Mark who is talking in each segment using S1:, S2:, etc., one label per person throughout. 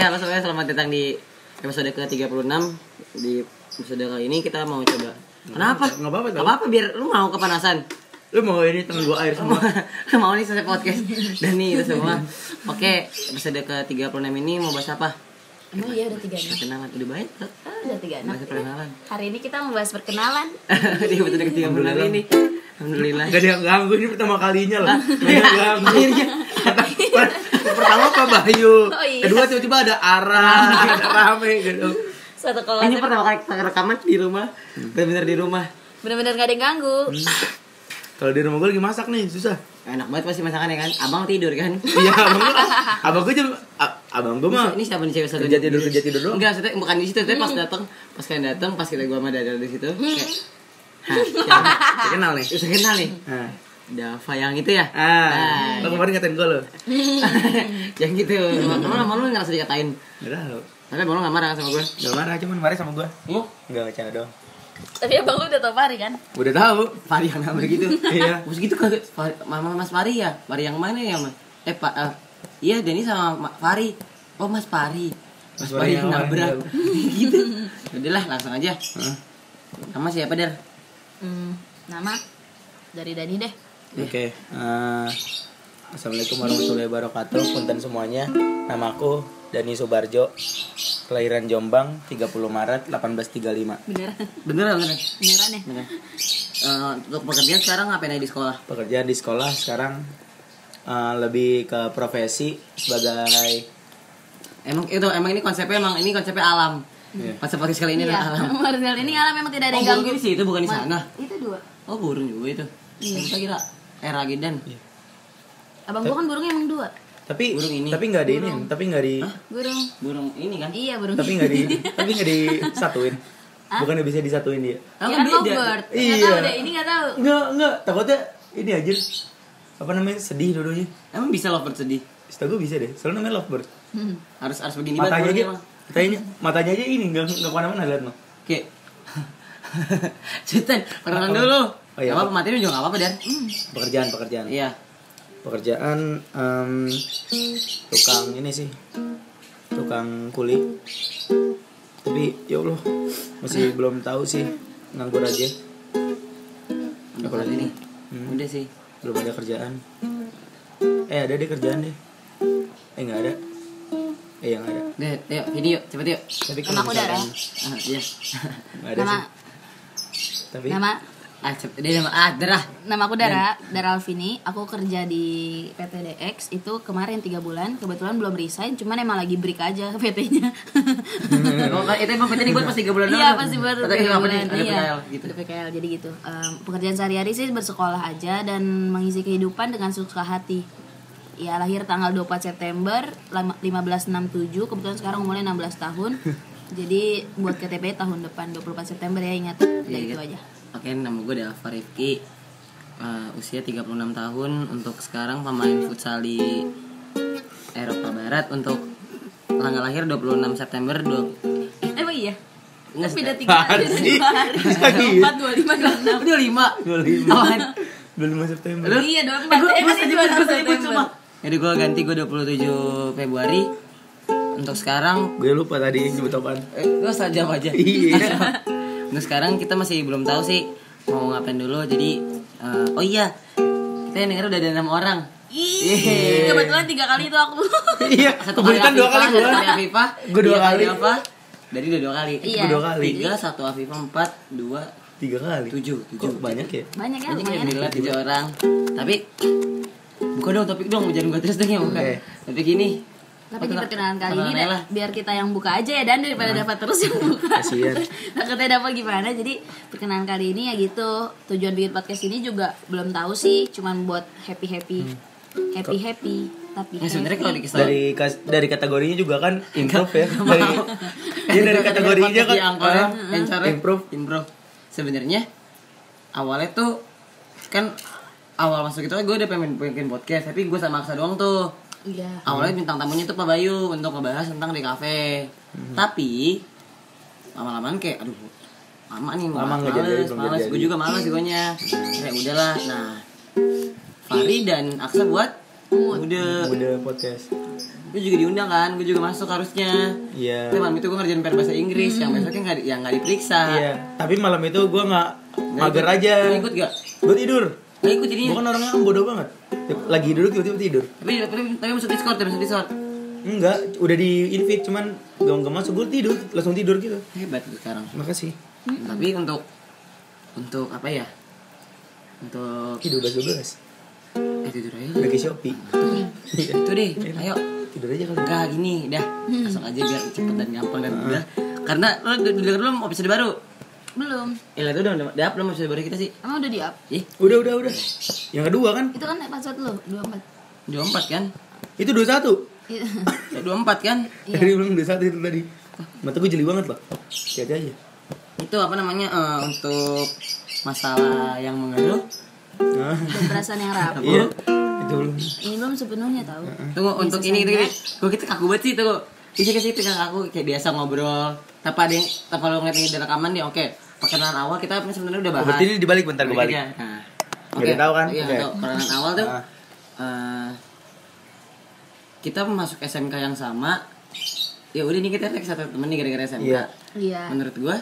S1: halo semuanya selamat datang di episode ke-36 Di episode kali ini kita mau coba Kenapa?
S2: Nggak apa-apa,
S1: Nggak apa-apa biar lu mau kepanasan
S2: Lu mau ini temen gua air semua.
S1: Mau nih selesai podcast Dan nih itu semua Oke episode ke-36 ini mau bahas apa?
S3: Emang iya udah tiga anak?
S1: Perkenalan udah baik tuh
S3: Ah, udah tiga anak.
S1: Bahas perkenalan
S3: Hari ini kita membahas perkenalan.
S1: Di episode ke-36 ini Alhamdulillah
S2: Gak ada yang ganggu ini pertama kalinya loh. Gak ada yang ganggu.
S1: Akhirnya
S2: Pertama Pak Bayu.
S3: Oh, iya.
S2: Kedua tiba-tiba ada Ara, ada rame gitu.
S3: Satu kelas.
S1: Ini pertama kali kita rekaman di rumah Bener-bener di rumah
S3: Bener-bener gak ada yang ganggu.
S2: Kalau di rumah gua lagi masak nih, susah.
S1: Enak banget pasti masakannya kan Abang tidur kan
S2: Iya, abang gua, abang gua jam, abang gua mah
S1: Ini siapa nih cewek satu
S2: kerja tidur kerja tidur doang.
S1: Enggak, maksudnya bukan di situ, tapi pas datang, pas kalian datang, pas kita gua sama Dada di situ, kayak Hah?
S2: Kenal nih.
S1: Kenal nih. Dava yang itu ya?
S2: Ah, lo kemarin ngatain gua lo.
S1: yang gitu. Emang emang lu ngerasa dikatain.
S2: Gak tahu.
S1: Tapi lu gak marah sama gue?
S2: Gak marah, cuman marah sama gua.
S1: Lu?
S2: Enggak bercanda doang.
S3: Tapi abang lu udah tau Fari kan?
S2: Udah tahu.
S1: Fari yang nabrak gitu.
S2: Iya.
S1: Terus gitu Fari- Mama Mas Fari ya? Fari yang mana ya, Mas? Eh, Pak eh, Iya, Denny sama Ma- Fari. Oh, Mas Fari. Mas,
S2: Mas
S1: Fari yang nabrak. gitu. Udahlah, langsung aja.
S2: Hah?
S1: Nama siapa, Der?
S3: Hmm, nama dari Dani deh.
S2: Oke, eh, Assalamualaikum warahmatullahi wabarakatuh Punten semuanya Nama aku Dani Subarjo Kelahiran Jombang 30 Maret 1835
S3: Beneran.
S1: Beneran, beneran.
S3: Beneran ya?
S1: Bener. Eh, untuk pekerjaan sekarang ngapain aja di sekolah?
S2: Pekerjaan di sekolah sekarang eh, Lebih ke profesi Sebagai
S1: Emang itu emang ini konsepnya emang ini konsepnya alam.
S2: Iya.
S1: Konsep podcast kali ini
S3: Iya.
S1: adalah alam.
S3: Marcel ini alam memang tidak ada
S1: Oh,
S3: yang
S1: burung
S3: ganggu.
S1: sih itu bukan di sana.
S3: Itu dua.
S1: Oh, burung juga itu.
S3: Iya.
S1: Kita kira eh Ragidan.
S3: Abang gua kan burungnya emang dua.
S2: Tapi
S1: Burung ini.
S2: Tapi nggak di ini Tapi nggak di
S3: Burung.
S1: Burung ini kan.
S3: Iya burung.
S2: Tapi nggak di Tapi nggak disatuin Bukan bisa disatuin dia
S1: Ah,
S3: Ya
S1: kan
S3: kan
S1: beda.
S3: Nggak
S2: Iya.
S3: tahu deh, ini nggak tahu.
S2: Enggak, enggak Takutnya ini aja Apa namanya Sedih dua-duanya
S1: Emang bisa lovebird sedih.
S2: Setahu gue bisa deh Soalnya namanya lovebird
S3: Hmm.
S1: Harus harus begini
S2: matanya aja matanya matanya aja ini nggak nggak ke mana-mana lihat no
S1: Oke. Cetan, perkenalan
S2: Apa?
S1: dulu.
S2: Oh, iya,
S1: apa materi juga enggak apa-apa, Dan.
S2: pekerjaan pekerjaan
S1: Iya.
S2: pekerjaan em, tukang ini sih tukang kuli tapi ya allah masih belum tahu sih nganggur aja
S1: Untuk kali ini.
S2: Hmm.
S1: Udah sih.
S2: belum ada kerjaan eh ada deh kerjaan deh eh nggak ada eh yang ada
S1: Deh, yuk, video cepet yuk.
S2: tapi
S3: Nama aku Dara.
S1: Ah, iya.
S2: nggak ada
S3: Nama
S2: sih tapi
S3: nama
S1: ah. Dia nama ah, derah.
S3: Nama aku Dara, Dara Alvini. Aku kerja di PTDX itu kemarin tiga bulan. Kebetulan belum resign, cuman emang lagi break aja PT-nya.
S1: Oh, itu emang PT dibuat pas 3 bulan
S3: Iya pasti baru tiga bulan.
S1: Ada
S3: Iya.
S1: PKL gitu.
S3: Ada PKL jadi gitu. Em, pekerjaan sehari-hari sih bersekolah aja dan mengisi kehidupan dengan suka hati. Ya lahir tanggal 24 September lama- 1567 kebetulan sekarang umurnya 16 tahun. Jadi buat KTP tahun depan 24 September ya ingat. Udah
S1: Iya,
S3: itu
S1: iya.
S3: aja.
S1: Oke, nama gue Dava Rifki Eh, Usia 36 tahun Untuk sekarang pemain futsal di Eropa Barat Untuk tanggal lahir 26 September 2
S3: Emang iya?
S1: Enggak
S3: Beda
S1: sih
S3: tiga hari.
S2: sih?
S3: dua hari.
S2: Iya.
S3: Empat, dua, lima, dua, enam.
S1: 25
S2: 25
S1: Apaan?
S2: 25 September
S1: Lu?
S3: Iya, dua
S1: Eh,
S3: empat.
S1: gue
S3: Eh, dua September.
S1: cuma Jadi gue ganti gue 27 Februari Untuk sekarang
S2: gue lupa tadi nyebut apaan
S1: eh, Gue jawab aja
S2: Iya.
S1: Untuk sekarang kita masih belum tahu sih Mau ngapain dulu. Jadi eh, Oh iya Kita yang denger udah ada 6 orang.
S3: Ih, kebetulan tiga kali itu aku.
S2: iya
S1: Satu
S2: kebetulan dua kali gue
S1: Satu kali Afifah
S2: Gue dua
S1: tiga
S2: kali.
S1: apa? Dari udah dua kali.
S3: Iya.
S2: Gue dua kali.
S1: Tiga, satu Afifah, empat, dua,
S2: tiga kali?
S1: tujuh Tujuh.
S2: Kok banyak ya?
S3: Banyak ya,
S1: Banyak ya, alhamdulillah tujuh orang. Tapi Buka dong topik dong, jangan gue terus dong ya buka.
S2: Oke.
S1: Topik ini
S3: Tapi di
S1: Perkenal-
S3: perkenalan kali ini
S1: lah.
S3: biar kita yang buka aja ya dan daripada dapat terus yang buka.
S2: Kasian.
S3: Takutnya dapat gimana. Jadi perkenalan kali ini ya gitu. Tujuan bikin podcast ini juga belum tahu sih, cuman buat happy happy, happy happy. Tapi
S1: Ya sebenernya kalau dikasih
S2: dari dari kategorinya juga kan improve ya. Dari ya dari kategorinya kan
S1: angkor
S2: ah,
S1: improve
S2: improve.
S1: Improve. Sebenarnya awalnya tuh kan awal masuk itu gue udah pengen bikin podcast tapi gue sama Aksa doang tuh
S3: Iya.
S1: awalnya bintang tamunya tuh Pak Bayu untuk ngebahas tentang di kafe tapi lama-lamaan kayak aduh lama nih
S2: Lama
S1: males,
S2: nggak jadi,
S1: males, gue juga males gue kayak udahlah. Nah Fari dan Aksa buat udah
S2: udah podcast.
S1: Gue juga diundang kan gue juga masuk harusnya.
S2: Iya.
S1: tapi malam itu gue ngerjain PR bahasa Inggris yang besoknya nggak di- yang nggak diperiksa.
S2: Iya. Tapi malam itu gue nggak
S1: Nggak
S2: mager
S1: ikut.
S2: aja.
S1: Nggak ikut gak
S2: Gue tidur.
S1: nggak ikut jadinya.
S2: Gue kan orangnya kan bodoh banget. Lagi duduk tiba-tiba tidur.
S1: tapi tapi tapi masuk discord tapi masuk discord
S2: Enggak, udah di invite cuman gak nggak masuk gue tidur, langsung tidur gitu.
S1: hebat sekarang
S2: Makasih.
S1: tapi untuk untuk apa ya untuk
S2: Tidur 12 12.
S1: eh tidur aja
S2: Udah ke Shopee. Iya.
S1: itu deh ayo
S2: Tidur aja kali.
S1: enggak gini dah langsung aja biar cepet dan gampang dan udah karena lo denger belum episode baru
S3: belum
S1: Eh, itu udah udah up belum episode baru kita sih
S3: emang udah di up
S1: ih
S2: Udah udah udah. Yang kedua kan?
S3: itu kan episode lo dua empat
S1: dua empat kan
S2: Itu 21.
S3: Iya.
S1: Eh, dua empat kan
S2: Tadi bilang 21 itu tadi. Mata gue jeli banget loh. Hati aja.
S1: itu apa namanya eh, untuk masalah yang mengeluh
S2: Nah,
S3: dan perasaan yang rapuh
S2: iya. Itu belum.
S3: ini belum sepenuhnya tahu
S1: tunggu
S3: Bisa
S1: untuk ini gini gue kita kaku banget sih tuh bisa kasih kita kaku kayak biasa ngobrol tanpa ada yang tanpa lo ngeliat ada rekaman nih oke perkenalan awal kita sebenarnya udah
S2: Oh,
S1: bahas
S2: berarti ini dibalik bentar gue balik.
S1: Iya. Nah,
S2: Nggak ada tahu kan?
S1: Iya,
S2: Oke.
S1: untuk perkenalan awal tuh eh, kita masuk SMK yang sama. Ya udah nih kita tek satu temen nih gara-gara SMK.
S2: Iya.
S3: iya
S1: Menurut gua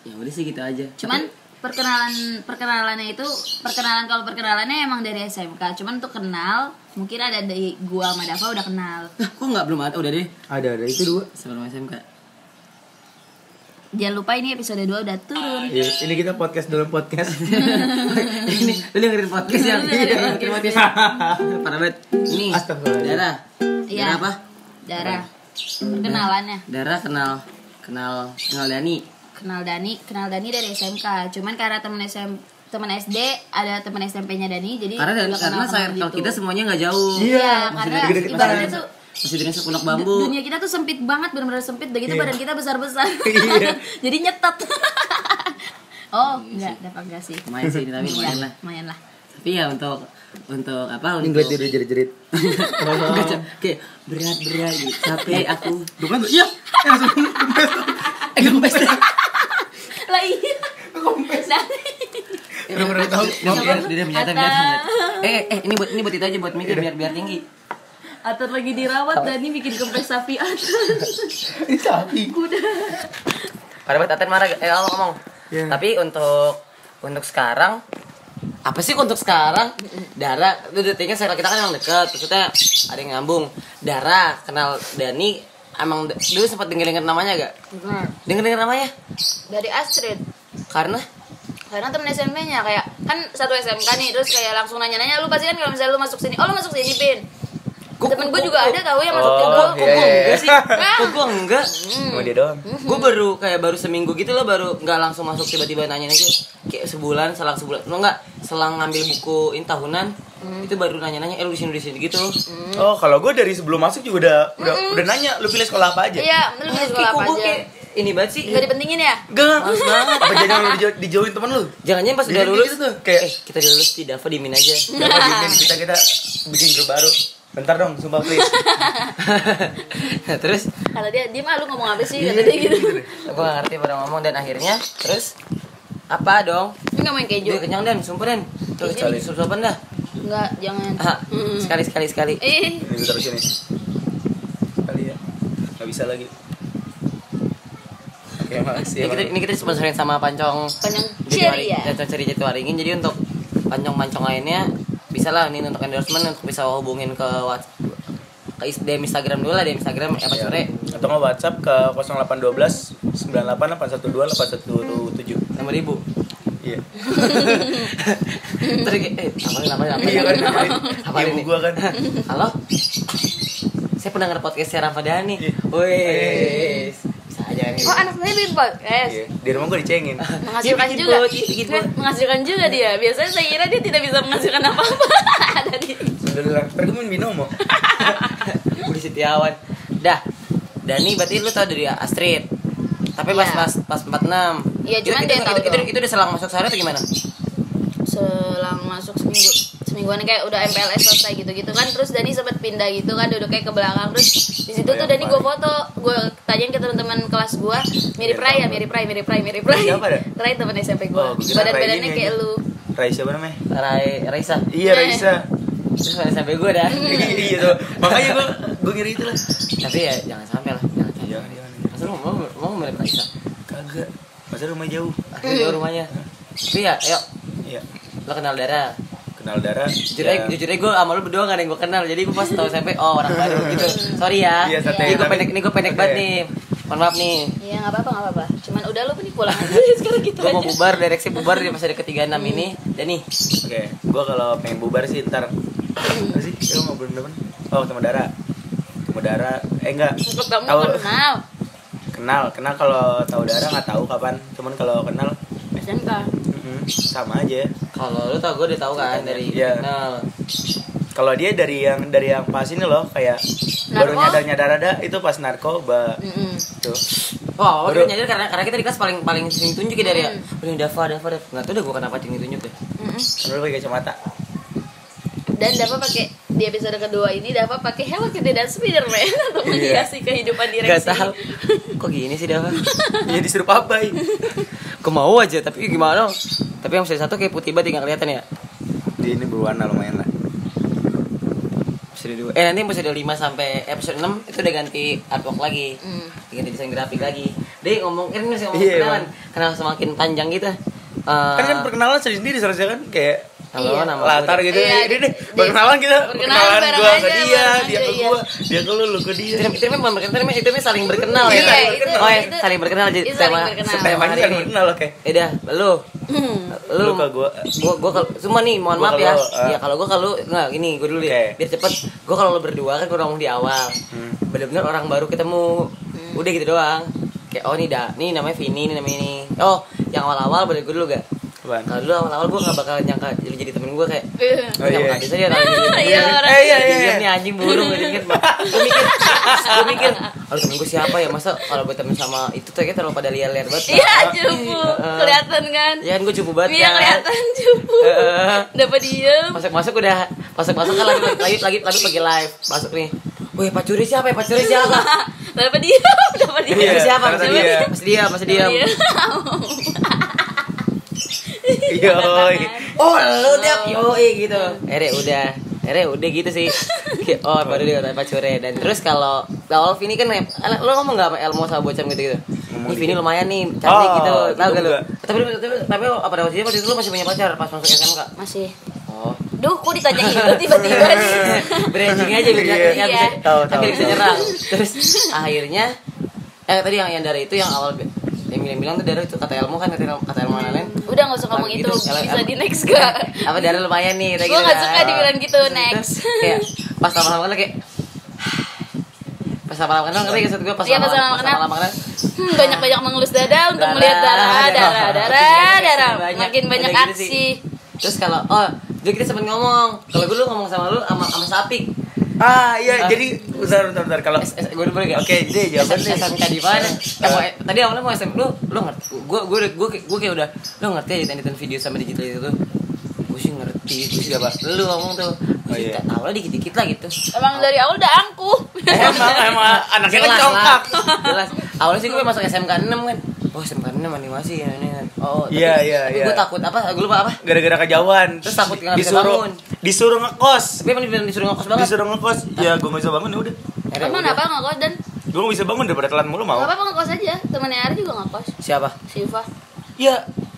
S1: ya udah sih gitu aja.
S3: cuman perkenalan perkenalannya itu perkenalan kalau perkenalannya emang dari SMK cuman untuk kenal mungkin ada dari gua sama Dava udah kenal
S1: kok nggak belum ada? Udah deh
S2: Ada ada itu dua.
S1: sebelum SMK.
S3: Jangan lupa ini episode 2 udah turun
S2: Iya, ini kita podcast dalam podcast.
S1: ini lu dengerin podcast yang dengerin podcast. Parah banget. Ini
S2: Astagfirullahaladzim.
S1: Darah.
S3: Iya.
S1: Darah apa?
S3: darah perkenalannya
S1: Darah kenal kenal kenal Dani.
S3: kenal Dani kenal Dani dari SMK cuman karena temen SM temen SD ada temen SMP-nya Dani jadi
S1: Karena karena saya
S3: gitu.
S1: kita semuanya nggak jauh.
S3: iya
S2: Masih
S3: karena ibaratnya tuh
S1: Masih dengan sekundak
S3: du-
S1: bambu.
S3: dunia kita tuh sempit banget benar-benar sempit begitu
S2: Iya.
S3: badan kita besar-besar
S2: Iya.
S3: jadi nyetot oh enggak dapat enggak sih
S1: Lumayan sih ini tapi lumayan lah.
S3: lumayan lah
S1: Tapi ya untuk untuk apa untuk
S2: gue jerit-jerit.
S1: Nggak, Cak. kayak berat berat gitu. capek aku
S2: kan tuh, iya. Eh, langsung kempes.
S1: eh
S3: lah iya
S2: Kempes. Bener-bener tahu.
S1: dia menyata eh eh ini buat ini buat itu aja buat mikir biar biar tinggi
S3: Atur lagi dirawat Dani bikin kempes sapi atur
S2: Ini sapi.
S3: kuda
S1: pada buat Aten marah eh ngomong ngomong.
S2: Iya.
S1: tapi untuk untuk sekarang apa sih untuk sekarang? Dara itu detiknya saya kita kan emang deket maksudnya ada yang nyambung. Dara kenal Dani emang dulu sempat denger denger namanya gak? Denger denger namanya?
S3: Dari Astrid.
S1: Karena?
S3: Karena temen SMP-nya kayak kan satu SMK nih terus kayak langsung nanya-nanya lu pasti kan kalau misalnya lu masuk sini oh lu masuk sini pin
S1: Gua-
S3: temen gue juga ada tahu yang masuk
S2: Oh,
S3: ke
S1: kok
S3: gue
S1: gua
S2: iya, iya.
S1: enggak sih? Kok gua enggak?
S2: Cuma dia doang.
S1: gue baru kayak baru seminggu gitu loh baru nggak langsung masuk tiba-tiba nanya aja. Kayak sebulan selang sebulan. Lo nggak selang ngambil buku ini tahunan itu baru nanya-nanya eh lu di sini di sini gitu.
S2: Oh, kalau gue dari sebelum masuk juga udah udah, udah nanya lu pilih sekolah apa aja.
S3: iya lu pilih sekolah apa aja?
S1: kayak ini banget sih?
S3: Nggak dipentingin ya?
S2: Gak,
S1: Males banget.
S2: Apa jangan lu dijau- dijauhin temen lu?
S1: jangan-jangan pas udah lulus
S2: gitu tuh, kayak-
S1: eh kita udah lulus di Dava dimin aja.
S2: Dapat bikin kita kita bikin grup baru. Bentar dong, sumpah please.
S1: Terus?
S3: Kalau dia dia mah lu ngomong apa sih? Kata dia gitu.
S1: gue gak ngerti pada ngomong dan. Akhirnya terus? Apa dong?
S3: Ini nggak main keju?
S1: Gue kenyang dan. Sumpah dan. Terus
S3: Ini.
S1: sup supan dah.
S3: Nggak jangan.
S1: Ah, sekali sekali sekali.
S3: Eh.
S2: Ini taruh sini. Kali ya. Gak bisa lagi. Oke, makasih.
S1: ini kita, ini kita sponsorin sama Pancong
S3: Pancong
S1: Jatiwari-
S3: Ceria.
S1: Pancong Ceria Jatiwaringin jadi untuk pancong-pancong lainnya bisa lah nih untuk endorsement untuk bisa hubungin ke WhatsApp ke DM Instagram dulu lah DM Instagram apa
S2: Iya.
S1: sore
S2: Atau nggak WhatsApp ke 0812 98 812 817.
S1: enam ribu
S2: Iya.
S1: terus eh apalin apalin apalin
S2: Iya kan?
S1: apalin apalin
S2: Ibu gua kan.
S1: halo saya pendengar podcastnya Ramadhani
S2: Iya.
S1: Kan
S3: oh anak saya bikin podcast
S2: Iya. Di rumah gua dicengin.
S3: menghasilkan juga
S1: bot.
S3: menghasilkan juga dia biasanya saya kira dia tidak bisa menghasilkan apa-apa ada di
S2: ntar gua main binomo.
S1: Budi Setiawan dah Dani berarti lu tau dari Astrid tapi pas
S3: Iya.
S1: pas pas 46
S3: Iya,
S1: Itu-
S3: cuman
S1: itu,
S3: dia
S1: itu,
S3: tahu
S1: itu,
S3: doang.
S1: itu, udah selang masuk sehari atau gimana?
S3: selang masuk seminggu semingguan kayak udah MPLS selesai gitu gitu kan. Terus Dani sempat pindah gitu kan duduk kayak ke belakang. Terus di situ tuh
S2: iya,
S3: Dani gue foto gue tanyain ke teman-teman kelas gue mirip
S2: Iya,
S3: Rai ya mirip Rai mirip Rai mirip Rai.
S2: Siapa?
S3: Rai teman SMP gue
S2: Oh,
S3: badan badannya kayak lu.
S2: Raisa apa namanya?
S1: Rai Raisa.
S2: Iya,
S3: Eh.
S2: Raisa.
S1: terus sampai gue dah.
S2: Iya tuh. Makanya gue gue ngiri itu lah.
S1: Tapi ya jangan sampai lah. Jangan sampai.
S2: Jangan jangan
S1: masa lu mau mau balik Raisa?
S2: Kagak. Masa rumah jauh?
S1: Aku jauh rumahnya. Tapi ya ayo.
S2: Iya.
S1: Lo kenal Dara
S2: kenal darah.
S1: Jujur aja, jujur aja gue sama lu berdua gak ada yang gue kenal. Jadi gue pas tau SMP oh orang baru gitu. Sorry ya.
S2: Iya, santai,
S1: ini gue pendek ini gue pendek banget nih. mohon maaf nih.
S3: Iya nggak apa-apa nggak apa-apa. Cuman udah lu nih pulang aja. Sekarang gitu
S1: gue mau bubar direksi bubar di masa ada ketiga enam ini dan nih
S2: oke gue kalau pengen bubar sih ntar. Apa sih? Lu ngobrol depan oh ketemu Dara ketemu Dara eh enggak. Tahu
S3: kenal.
S2: Kenal kenal kalau tahu Dara nggak tahu kapan. Cuman kalau kenal
S3: SMK.
S2: Mm, sama aja
S1: kalau lu tau gue udah tau kan dari kenal
S2: kalau dia dari yang dari yang pas ini loh kayak baru
S3: Narko?
S2: nyadar nyadar ada itu pas narkoba
S3: Mm-mm.
S2: tuh
S1: Oh,
S2: Baru-
S1: nyadar karena karena kita di kelas paling paling sering tunjuk ya dari ya.
S3: Hmm.
S1: Paling Dava, Dava, Dava. Enggak tahu deh gua kenapa sering tunjuk deh.
S2: Kan lu pakai kacamata
S3: Dan Dava pakai di episode kedua ini Dava pakai Hello Kitty dan Spiderman untuk
S2: Iya.
S3: menghiasi kehidupan direksi.
S1: Enggak tahu. Kok gini sih Dava?
S2: ya disuruh papai
S1: Gua mau aja tapi gimana? Tapi yang episode satu kayak putih banget nggak kelihatan ya.
S2: dia ini berwarna lumayan lah
S1: Episode 2. Eh nanti episode 5 sampai episode 6 itu udah ganti artwork lagi.
S3: Hmm.
S1: Ganti desain grafik lagi. Dia ngomong kan masih ngomong
S2: Iya,
S1: kenalan. Kenal semakin panjang gitu. Eh,
S2: kan kan perkenalan sendiri sendiri seharusnya kan kayak
S1: nama
S3: Iya.
S1: nama
S2: latar gitu.
S3: Iya,
S2: ini
S3: di-
S2: perkenalan kita.
S3: perkenalan aja,
S2: ke dia. dia ke
S3: iya.
S2: gua dia ke lu lu ke dia.
S1: Itu memang bukan itu memang saling berkenal ya.
S3: Iya,
S1: oh ya, saling berkenal. Jadi
S3: saling
S1: tema hari ini.
S2: berkenal oke.
S1: Eh dah, lu.
S3: Hmm.
S1: lu,
S2: ke gua.
S1: gua gua kalau cuma nih mohon maaf ya. ya kalau gua kalau nggak gini gua dulu ya. Biar cepet. Gua kalau lu berdua kan gua ngomong di awal.
S2: Hmm.
S1: bener-bener orang baru ketemu. Udah gitu doang. Kayak oh nih dah. Nih namanya Vini nih namanya ini. Oh yang awal-awal boleh gua dulu gak
S2: Apaan?
S1: kalau dulu awal-awal gua gak bakal nyangka jadi, jadi temen gua kayak
S2: Oh,
S1: oh,
S2: iya.
S1: iya. bisa dia nanya gitu.
S3: Iya, orang
S2: Eh, iya, iya, iya.
S1: Nih anjing burung gue mikir gue mikir gue mikir aduh temen gue siapa ya masa kalau gue temen sama itu tuh kayak terlalu pada liar-liar banget
S3: Iya, cupu. Kelihatan kan?
S1: ya kan gue cupu banget
S3: Iya,
S1: kan
S3: kelihatan cupu.
S1: Heeh.
S3: Dapat diem.
S1: masuk masuk udah masuk masuk kan lagi lagi lagi lagi pergi live masuk nih Wih, Pak Curi siapa ya? Pak Curi siapa?
S3: Dapat diem, dapat diem.
S2: Iya,
S1: siapa? Masih
S2: dia.
S1: dia. Masih dia, masih dia.
S3: Iya.
S2: Yoi.
S1: Oh, lu tiap yoi gitu. Ere udah. Ere udah gitu sih. Kayak, Oh, baru dia kata Pak Curi dan terus kalau awal Vini kan lo ngomong gak sama Elmo sama Bocam gitu gitu.
S2: Ngomong
S1: Nih Vini lumayan nih, cantik
S2: Oh,
S1: gitu. Tahu
S2: itu
S1: gak lu? Tapi tapi tapi apa pada waktu itu waktu itu lu masih punya pacar pas masuk SMK?
S3: Masih.
S1: Oh.
S3: Duh, kok ditanya itu tiba-tiba sih?
S1: Branding aja biar
S2: Iya.
S1: biar bisa
S2: Tahu,
S1: tapi
S2: tahu.
S1: bisa nyerang. Terus akhirnya eh tadi yang yang dari itu yang awal yang bilang bilang tuh dari itu kata Elmo kan kata Elmo, kata Elmo lain
S3: Udah gak usah ngomong
S1: Gitu,
S3: itu, bisa di next gak?
S1: apa dari lumayan nih
S3: Gue
S1: gitu
S3: gak
S1: kan.
S3: suka dibilang gitu, next.
S1: kayak pas lama-lama kenal kayak pas lama-lama kenal ngerti maksud gue pas
S3: Iya, pas
S1: lama-lama kenal
S3: Hmm, banyak-banyak mengelus dada untuk
S1: Darah,
S3: melihat darah,
S1: darah.
S3: darah, darah, darah.
S1: Banyak,
S3: Makin banyak
S1: gitu
S3: aksi.
S1: terus kalau oh jadi kita sempet ngomong kalau gue dulu ngomong sama lu sama sama Sapik
S2: ah iya
S1: Ah.
S2: jadi bentar bentar bentar kalau
S1: gue boleh gak?
S2: Oke, jadi jawaban deh.
S1: SMK di mana? Eh, tadi awalnya mau SM lu, lu ngerti? Gue gue gue gue kayak udah, lu ngerti ya editan video sama digital itu tuh? Gue sih ngerti, gue sih apa? Lu ngomong tuh, gue
S2: Oh, iya.
S1: awalnya dikit-dikit lah gitu.
S3: Emang dari awal udah angkuh.
S2: emang emang anaknya kan congkak
S1: lah, jelas. Awalnya sih gue masuk SMK 6 kan. Oh SMK 6 animasi ya ini kan. Oh,
S2: Iya, iya, iya.
S1: Gue takut apa? Gue lupa apa?
S2: gara-gara kejauhan
S1: Terus takut nggak bisa
S2: disuruh
S1: bangun.
S2: disuruh ngekos
S1: Tapi emang disuruh ngekos banget.
S2: disuruh ngekos ya gue gak bisa bangun ya udah
S3: Emang
S1: udah.
S3: kenapa nggak kos dan?
S2: gue gak bisa bangun daripada telat mulu mau
S3: Gak apa-apa ngekos aja. Temennya Ari juga ngekos.
S1: Siapa?
S3: Siva.
S2: Iya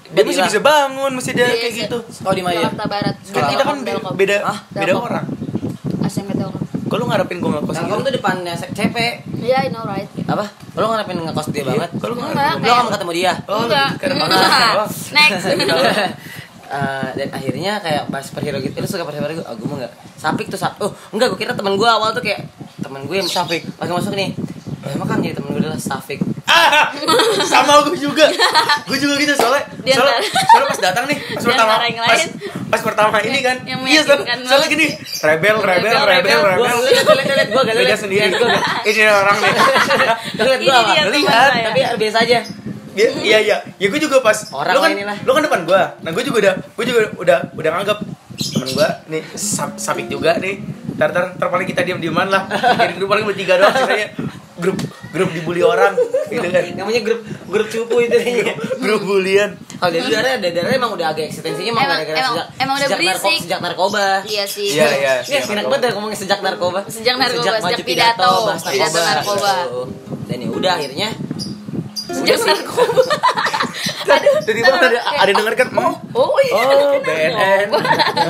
S2: dia masih bisa bangun mesti dia
S3: Iya,
S2: kayak
S3: iya.
S2: gitu
S1: Oh di mana ya?
S3: Jakarta Barat.
S2: kan kita kan beda beda orang. Kok lu ngarepin gue ngekos gitu
S1: tuh depannya CP.
S3: Iya, I know right.
S1: Apa? Lo ngarepin ngekos dia banget?
S2: kalau lu ngarepin
S1: Lo gak mau ketemu dia?
S2: Oh,
S3: Enggak. Next.
S1: Eh, dan akhirnya kayak pas superhero gitu, lu suka superhero gitu? Oh, gue mau nggak. Sapik tuh sap. Oh, enggak, gue kira teman gue awal tuh kayak teman gue yang Sapik. Pas masuk nih, eh, emang kan jadi temen gue adalah Sapik.
S2: Ah, sama gue juga gue juga gitu soalnya soalnya, soalnya pas datang nih pas pertama pas. Pas pertama ini kan.
S3: Yang
S2: iya soalnya,
S3: meyakinkan
S2: soalnya gini rebel rebel
S3: Rebel,
S2: rebel.
S1: Gue liat, liat, liat, gue gak liat
S2: sendiri
S1: Gue
S2: ini orang nih.
S1: Liat gue
S2: Lihat.
S1: Tapi biasa aja.
S2: Iya iya iya. Ya gue juga pas
S1: Orang
S2: lu kan
S1: lah. inilah.
S2: lu kan depan gue nah gue juga udah gue juga udah udah nganggap temen gue nih sap, sapik juga nih. Tar tar tar paling kita diam diaman lah. Jadi grup paling bertiga doang sisanya grup grup dibully orang gitu kan.
S1: Namanya grup grup cupu itu. Kayaknya.
S2: grup bulian
S1: Kalau dari darah, dari darah emang udah agak eksistensinya emang gara-gara
S3: emang-
S1: sejak
S3: emang udah
S1: sejak,
S3: berisik.
S1: sejak narkoba.
S3: Iya sih.
S2: Iya, iya.
S1: Iya, enak banget ya ngomongnya sejak narkoba.
S3: Sejak narkoba, sejak
S1: maju
S3: pidato,
S1: bahas
S3: pidato narkoba.
S1: Dan ya udah akhirnya
S3: Sejak
S1: udah sih.
S3: narkoba.
S2: Dari mana ada ada denger kan? Oh,
S3: Oh iya.
S2: oh BNN.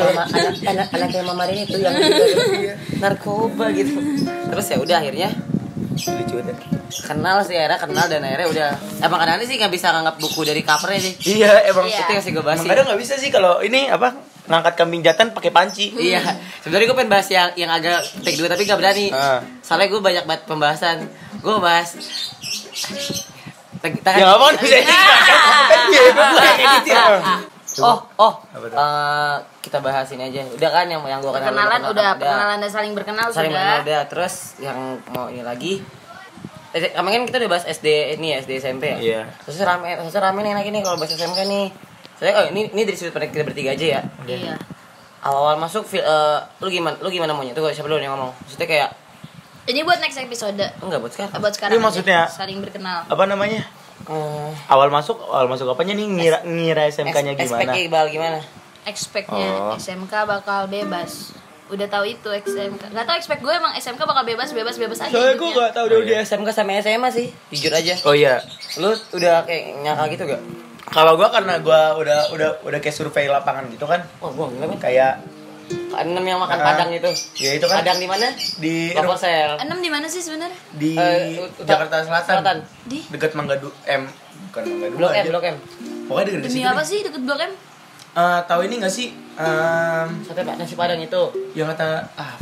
S1: anak anak yang mamarin itu yang juga narkoba gitu. Terus ya udah akhirnya
S2: Lucu banget.
S1: Kenal sih akhirnya kenal dan akhirnya udah emang kadang-kadang sih nggak bisa nganggap buku dari covernya sih.
S2: Iya, emang
S3: Iya.
S1: Itu yang sih gue bahas
S2: kadang nggak bisa sih kalau ini apa ngangkat kambing jantan pakai panci.
S1: Iya, sebenarnya gue pengen bahas yang yang agak take dua tapi gak berani.
S2: Ah.
S1: Soalnya gue banyak banget pembahasan. Gue bahas
S2: Ya apa bisa
S1: Ah.
S2: Iya, edit ya.
S1: Oh, oh. Eh, kita bahas ini aja. Udah kan yang yang gue kenal.
S3: Perkenalan
S1: lu
S3: udah,
S1: kenal,
S3: perkenalan dan saling berkenal
S1: Saling
S3: sudah.
S1: kenal udah. Terus yang mau ini lagi. Eh, Kemarin kan kita udah bahas SD ini ya, SD SMP ya.
S2: Iya.
S1: Terus rame, terus rame nih lagi nih kalau bahas SMK nih. Saya oh ini ini dari sudut pandang kita bertiga aja ya.
S3: Iya.
S1: Awal-awal masuk eh, lu gimana? Lu gimana maunya? Tuh siapa dulu yang ngomong? Maksudnya kayak
S3: Ini buat next episode.
S1: enggak buat sekarang.
S3: Buat sekarang.
S2: Ini maksudnya-
S3: aja. saling berkenal.
S2: Apa namanya?
S1: Eh,
S2: Awal masuk, awal masuk apanya nih ngira ngira SMK-nya gimana?
S1: SPK Iqbal gimana?
S3: Expectnya
S2: Oh.
S3: SMK bakal bebas. Udah tahu itu SMK. Gak tau expect gue emang SMK bakal bebas bebas bebas aja.
S2: Soalnya gue
S3: hidupnya.
S2: gak tau
S1: Udah udah
S2: dia.
S1: SMK sama SMA sih, jujur aja.
S2: Oh iya.
S1: Lu udah kayak nyangka gitu gak?
S2: Kalau gua karena gua udah udah udah kayak survei lapangan gitu kan,
S1: Wah, gua enggak kan.
S2: kayak
S1: Enam yang makan
S2: Ah.
S1: padang itu.
S2: ya itu kan
S1: Padang di mana?
S2: di
S1: Proposel.
S3: Enam di mana sih sebenarnya?
S2: di
S1: ut-
S2: Jakarta Selatan.
S1: Selatan.
S3: Di
S2: Dekat Mangga Du M, bukan Mangga Dua.
S1: Blok M,
S2: aja.
S1: Blok M.
S2: Pokoknya dekat
S3: demi
S2: situ
S3: apa
S2: deh.
S3: sih deket Blok M?
S2: Eh, tahu ini gak sih? Em,
S1: Sate Pak nasi padang itu.
S2: yang kata ah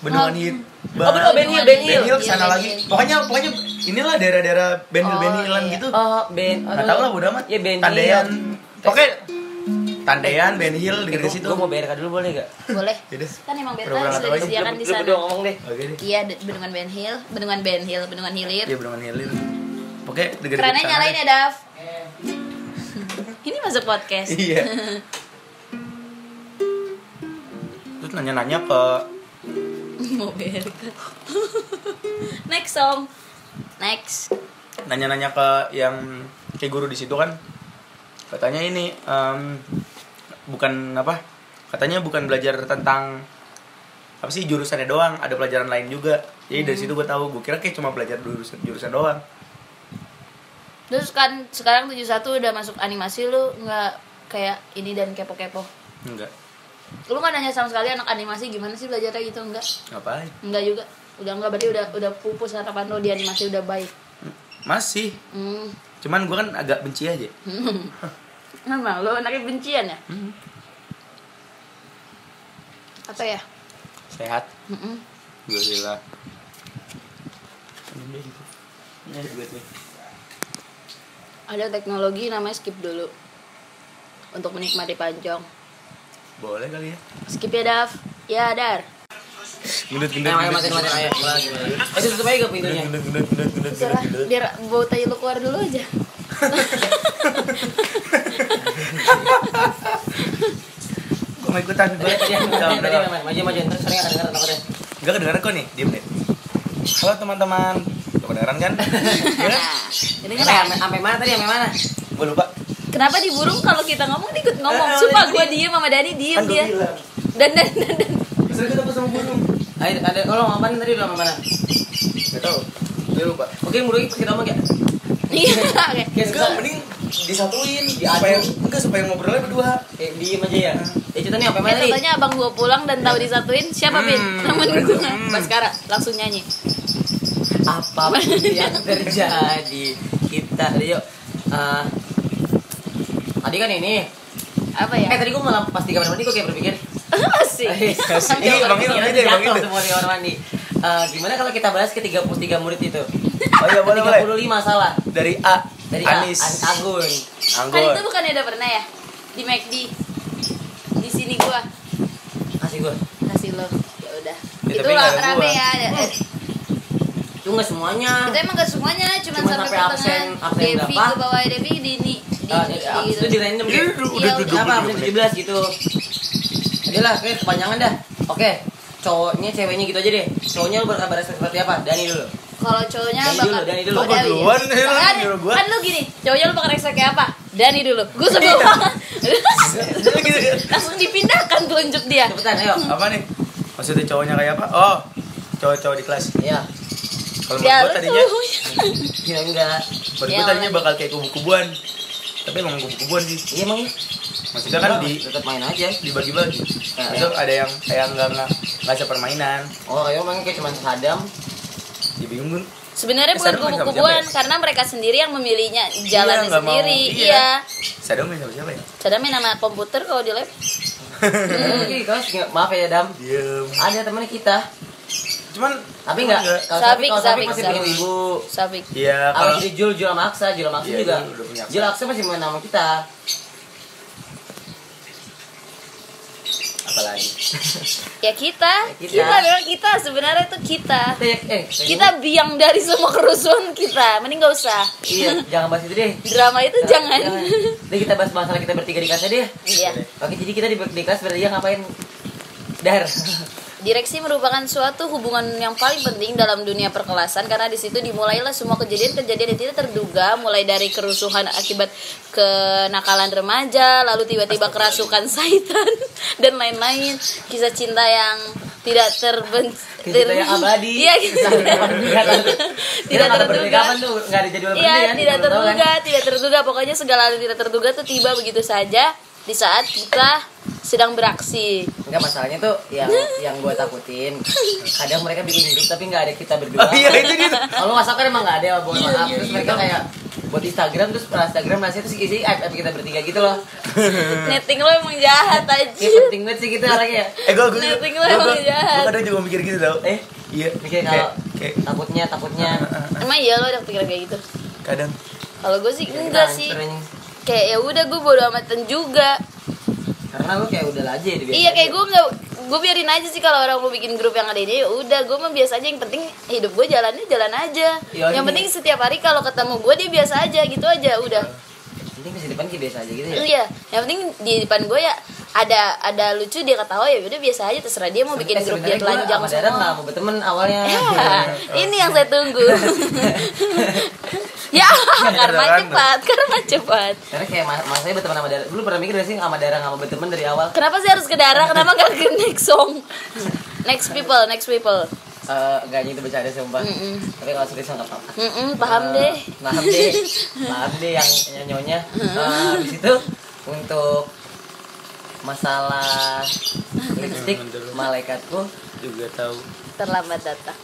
S2: bendungan hit
S1: Oh, bener, Ben Hill, Ben
S2: sana
S3: Iya,
S2: lagi
S3: Ben Hill.
S2: pokoknya pokoknya inilah daerah-daerah Ben Hill
S3: Oh,
S2: Ben Hillan
S3: iya.
S2: gitu
S1: Oh, Ben.
S2: nggak tahu lah udah amat
S1: Iya, Ben
S2: Tandean oke Tandean Ben Hill dekat situ
S1: Gue mau BRK dulu boleh gak?
S3: Boleh.
S2: Yaudah.
S3: Kan emang
S2: nggak
S3: sudah disediakan di
S1: Lu
S3: sana.
S1: berdua ngomong deh.
S2: oke deh
S3: Iya, bendungan Ben Hill, bendungan Ben Hill, bendungan Hilir.
S2: iya bendungan Hilir oke dekat
S3: Kerennya nyalain ya, Dav. Ini masuk podcast.
S2: iya terus nanya-nanya ke
S3: Mau. Next song. Next.
S2: nanya-nanya ke yang kayak guru di situ kan katanya ini em, bukan apa katanya bukan belajar tentang apa sih jurusannya doang ada pelajaran lain juga jadi dari situ gue tahu gue kira kayak cuma belajar jurusan jurusan doang
S3: Terus kan sekarang 71 udah masuk animasi lu nggak kayak ini dan kepo-kepo.
S2: enggak
S3: Lu nggak nanya sama sekali anak animasi gimana sih belajarnya gitu enggak?
S2: ngapain
S3: Enggak juga. Udah enggak berarti udah udah pupus harapan lu di animasi udah baik.
S2: masih
S3: Hmm.
S2: cuman gue kan agak benci aja
S3: Emang lu anaknya bencian ya?
S2: Hmm.
S3: Apa ya?
S2: sehat
S3: Mm-mm.
S2: alhamdulillah
S3: Ada teknologi namanya skip dulu. Untuk menikmati pancong.
S2: Boleh kali ya
S3: Skip ya, Dav. Ya, Dar.
S2: gendut gendut
S1: Ayo, ayo, matiin, matiin, ayo. Eh, tutup aja gak pintunya?
S2: gendut gendut gendut gendut gendut
S3: biar bau tai lu keluar dulu aja.
S2: gue mau ikutan gue
S1: Tadi, maju, maju, terus sering ada dengeran takutnya.
S2: Gak kedengeran kok nih, diem deh. Halo teman-teman, kedengeran kan? Iya kan?
S1: Sampai mana tadi, sampai mana?
S2: Gue lupa.
S3: Kenapa di burung kalau kita ngomong dia ikut ngomong?
S1: Eh,
S3: Sumpah
S1: tadi-
S3: gue diem sama Dani diem
S2: gue
S3: dia. Dan dan dan dan.
S2: Terus kita ketemu burung.
S1: Ayo, ada, kalau ngomong apaan tadi, lu sama mana?
S2: Gak tau. Dia lupa.
S1: Oke, mulai kita ngomong ya.
S3: Iya,
S2: Enggak,
S1: susah.
S2: mending disatuin.
S1: Diadu.
S2: Supaya enggak supaya ngobrolnya berdua.
S1: Kayak diem aja ya. Ya, ceritanya
S3: Eh,
S1: mana nih?
S3: contohnya abang gua pulang dan tahu disatuin siapa?
S2: Hmm.
S3: Temen gua. Baskara langsung nyanyi.
S1: apa pun yang terjadi kita yuk eh, tadi kan ini
S3: Apa
S1: eh
S3: ya?
S1: tadi gua malah pas di kamar mandi gua kayak berpikir
S3: Asik.
S2: Asik. Ini Bang Il,
S1: Pikiran
S2: ini Bang
S1: jatuh
S2: Il.
S1: semua di kamar mandi Eh, gimana kalau kita bahas ke 33 murid itu
S2: Oh iya, boleh, boleh.
S1: 35 salah
S2: Dari A.
S1: dari A-
S2: Anis.
S1: An- Anggun
S3: Kan
S2: Anggun.
S3: itu bukannya udah pernah ya? Di McD. Di sini gua
S1: kasih gua
S3: kasih lo. Ya udah.
S2: Ya,
S3: itu lah rame
S2: gua.
S3: ya. Eh,
S1: itu nggak semuanya
S3: Itu emang gak semuanya, cuma
S1: Cuman
S3: sampai
S1: sampai
S3: pertengahan.
S1: absen- absen
S3: Devi ke bawah Devi di di
S1: eh, abis
S3: gitu.
S1: itu di random
S2: Iya,
S1: kayak
S2: udah,
S3: Iya,
S1: apa
S2: udah,
S1: absen
S2: udah.
S1: 17 gitu Udah lah, kayak kepanjangan dah Oke, cowoknya ceweknya gitu aja deh Cowoknya lu berkabar seperti apa? Dani dulu
S3: kalau cowoknya
S1: Dani
S3: bakal
S1: dulu, Dani dulu.
S2: Kok gua
S3: Oh, iya.
S2: duluan? Lu
S3: kan,
S2: gua.
S3: kan lu gini cowoknya lu pakai reksa kayak apa Dani dulu gue sebel
S2: Iya.
S3: banget
S2: Gitu.
S3: langsung dipindahkan telunjuk dia
S1: Cepetan ayo.
S2: apa nih maksudnya cowoknya kayak apa oh cowok-cowok di kelas
S1: Iya.
S2: kalau
S3: ya
S2: menurut gue tadinya
S1: Ya enggak.
S2: menurut
S3: Ya,
S2: gue tadinya
S3: makanya.
S2: bakal kayak kubu-kubuan tapi emang kubu-kubuan sih
S1: Iya emang.
S2: maksudnya kan di
S1: tetap main aja.
S2: dibagi-bagi
S1: Ya,
S2: itu ada yang kayak nggak nggak nggak sepermainan
S1: Oh, kayak emang kayak cuma sadam.
S2: ya bingung gue
S3: sebenarnya bukan
S2: Sadam sama
S3: kubu-kubuan
S2: ya?
S3: karena mereka sendiri yang memilihnya jalannya
S2: nggak mau.
S3: sendiri
S2: Iya.
S3: iya
S2: Sadam main sama siapa ya
S3: Cara main nama komputer kalau di lab
S1: nggak- maaf ya Dam.
S2: diem
S1: Ada temennya kita.
S2: Cuman
S1: Tapi enggak. Kalau
S3: Sabik,
S1: Sabik, kalau Sabik
S3: Sabik,
S1: masih
S3: Sabik.
S1: punya ibu.
S3: Sabik
S2: iya
S1: Kalau si Jul, Jul sama Aksa, Jul sama Aksa
S2: Iya,
S1: juga.
S2: Jul udah punya Aksa.
S1: Jul Aksa masih main nama kita.
S2: apalagi
S3: ya kita
S1: kita.
S3: kita memang kita sebenarnya itu kita
S1: Kita ya, eh,
S3: kita biang dari semua kerusuhan kita mending gak usah
S1: Iya, jangan bahas itu deh.
S3: drama itu jangan
S1: Jadi kita bahas masalah kita bertiga di kelas deh.
S3: iya
S1: Oke, jadi kita di, di kelas bertiga ngapain? Dar.
S3: Direksi merupakan suatu hubungan yang paling penting dalam dunia perkelasan karena di situ dimulailah semua kejadian-kejadian yang tidak terduga mulai dari kerusuhan akibat kenakalan remaja lalu tiba-tiba kerasukan syaitan dan lain-lain kisah cinta yang tidak terben
S1: Kisah cinta yang abadi.
S3: iya tidak terduga Iya, tidak
S1: kan?
S3: terduga, tidak terduga. Pokoknya segala yang tidak terduga tuh tiba begitu saja di saat kita sedang beraksi.
S1: Enggak masalahnya tuh yang yang gue takutin. Kadang mereka bikin grup tapi nggak ada kita berdua.
S2: oh iya itu dia tuh.
S1: Kalau WhatsApp kan emang nggak ada, mohon
S3: Iya,
S1: maaf.
S3: iya,
S1: Terus
S3: iya.
S1: mereka kayak buat Instagram terus per Instagram nasi terus isi app app kita bertiga gitu loh.
S3: Netting lo emang jahat
S1: Ya
S3: aja.
S1: penting banget sih kita orangnya.
S2: eh gue gue
S3: Netting lo
S2: gue
S3: emang
S2: gue
S3: jahat.
S2: kadang juga mikir gitu tau
S1: Eh,
S2: iya
S1: mikir
S2: kayak
S1: kalau
S2: kayak
S1: takutnya takutnya
S3: Emang iya lo ada pikiran kayak gitu?
S2: kadang
S3: Kalau gue sih
S1: kita
S3: enggak sih. Kayak ya udah gue bodo amatan juga.
S1: karena lu kayak udah aja dibiarin
S3: Iya kayak gue nggak gue biarin aja sih kalau orang mau bikin grup yang ada ini ya udah gue mah biasa aja yang penting hidup gue jalannya jalan aja
S1: Iya,
S3: yang
S1: iya.
S3: penting setiap hari kalau ketemu gue dia biasa aja gitu aja udah
S1: penting masa depan kayak biasa aja gitu ya.
S3: Iya, yang penting di depan gue ya ada ada lucu dia ketawa ya udah biasa aja terserah dia mau bikin
S1: Eh,
S3: grup dia telanjang
S1: nggak
S3: semua.
S1: mau berteman awalnya.
S3: Ya, ini yang saya tunggu. ya, karma
S2: Kan.
S3: cepat, karma cepat.
S1: Karena kayak mas, mas saya berteman sama Dara. Dulu pernah mikir gak sih sama Dara nggak mau berteman dari awal?
S3: Kenapa sih harus ke darah? Kenapa gak ke next song? Next people, next people.
S1: Eh, Gak gitu bercanda sumpah.
S3: Mm-mm.
S1: Tapi kalau serius nggak apa-apa.
S3: Mm-mm, paham
S1: Eh,
S3: deh.
S1: Paham deh. Paham deh yang nyonya. Uh, di situ untuk masalah lipstick malaikatku
S2: juga tahu
S3: Terlambat datang.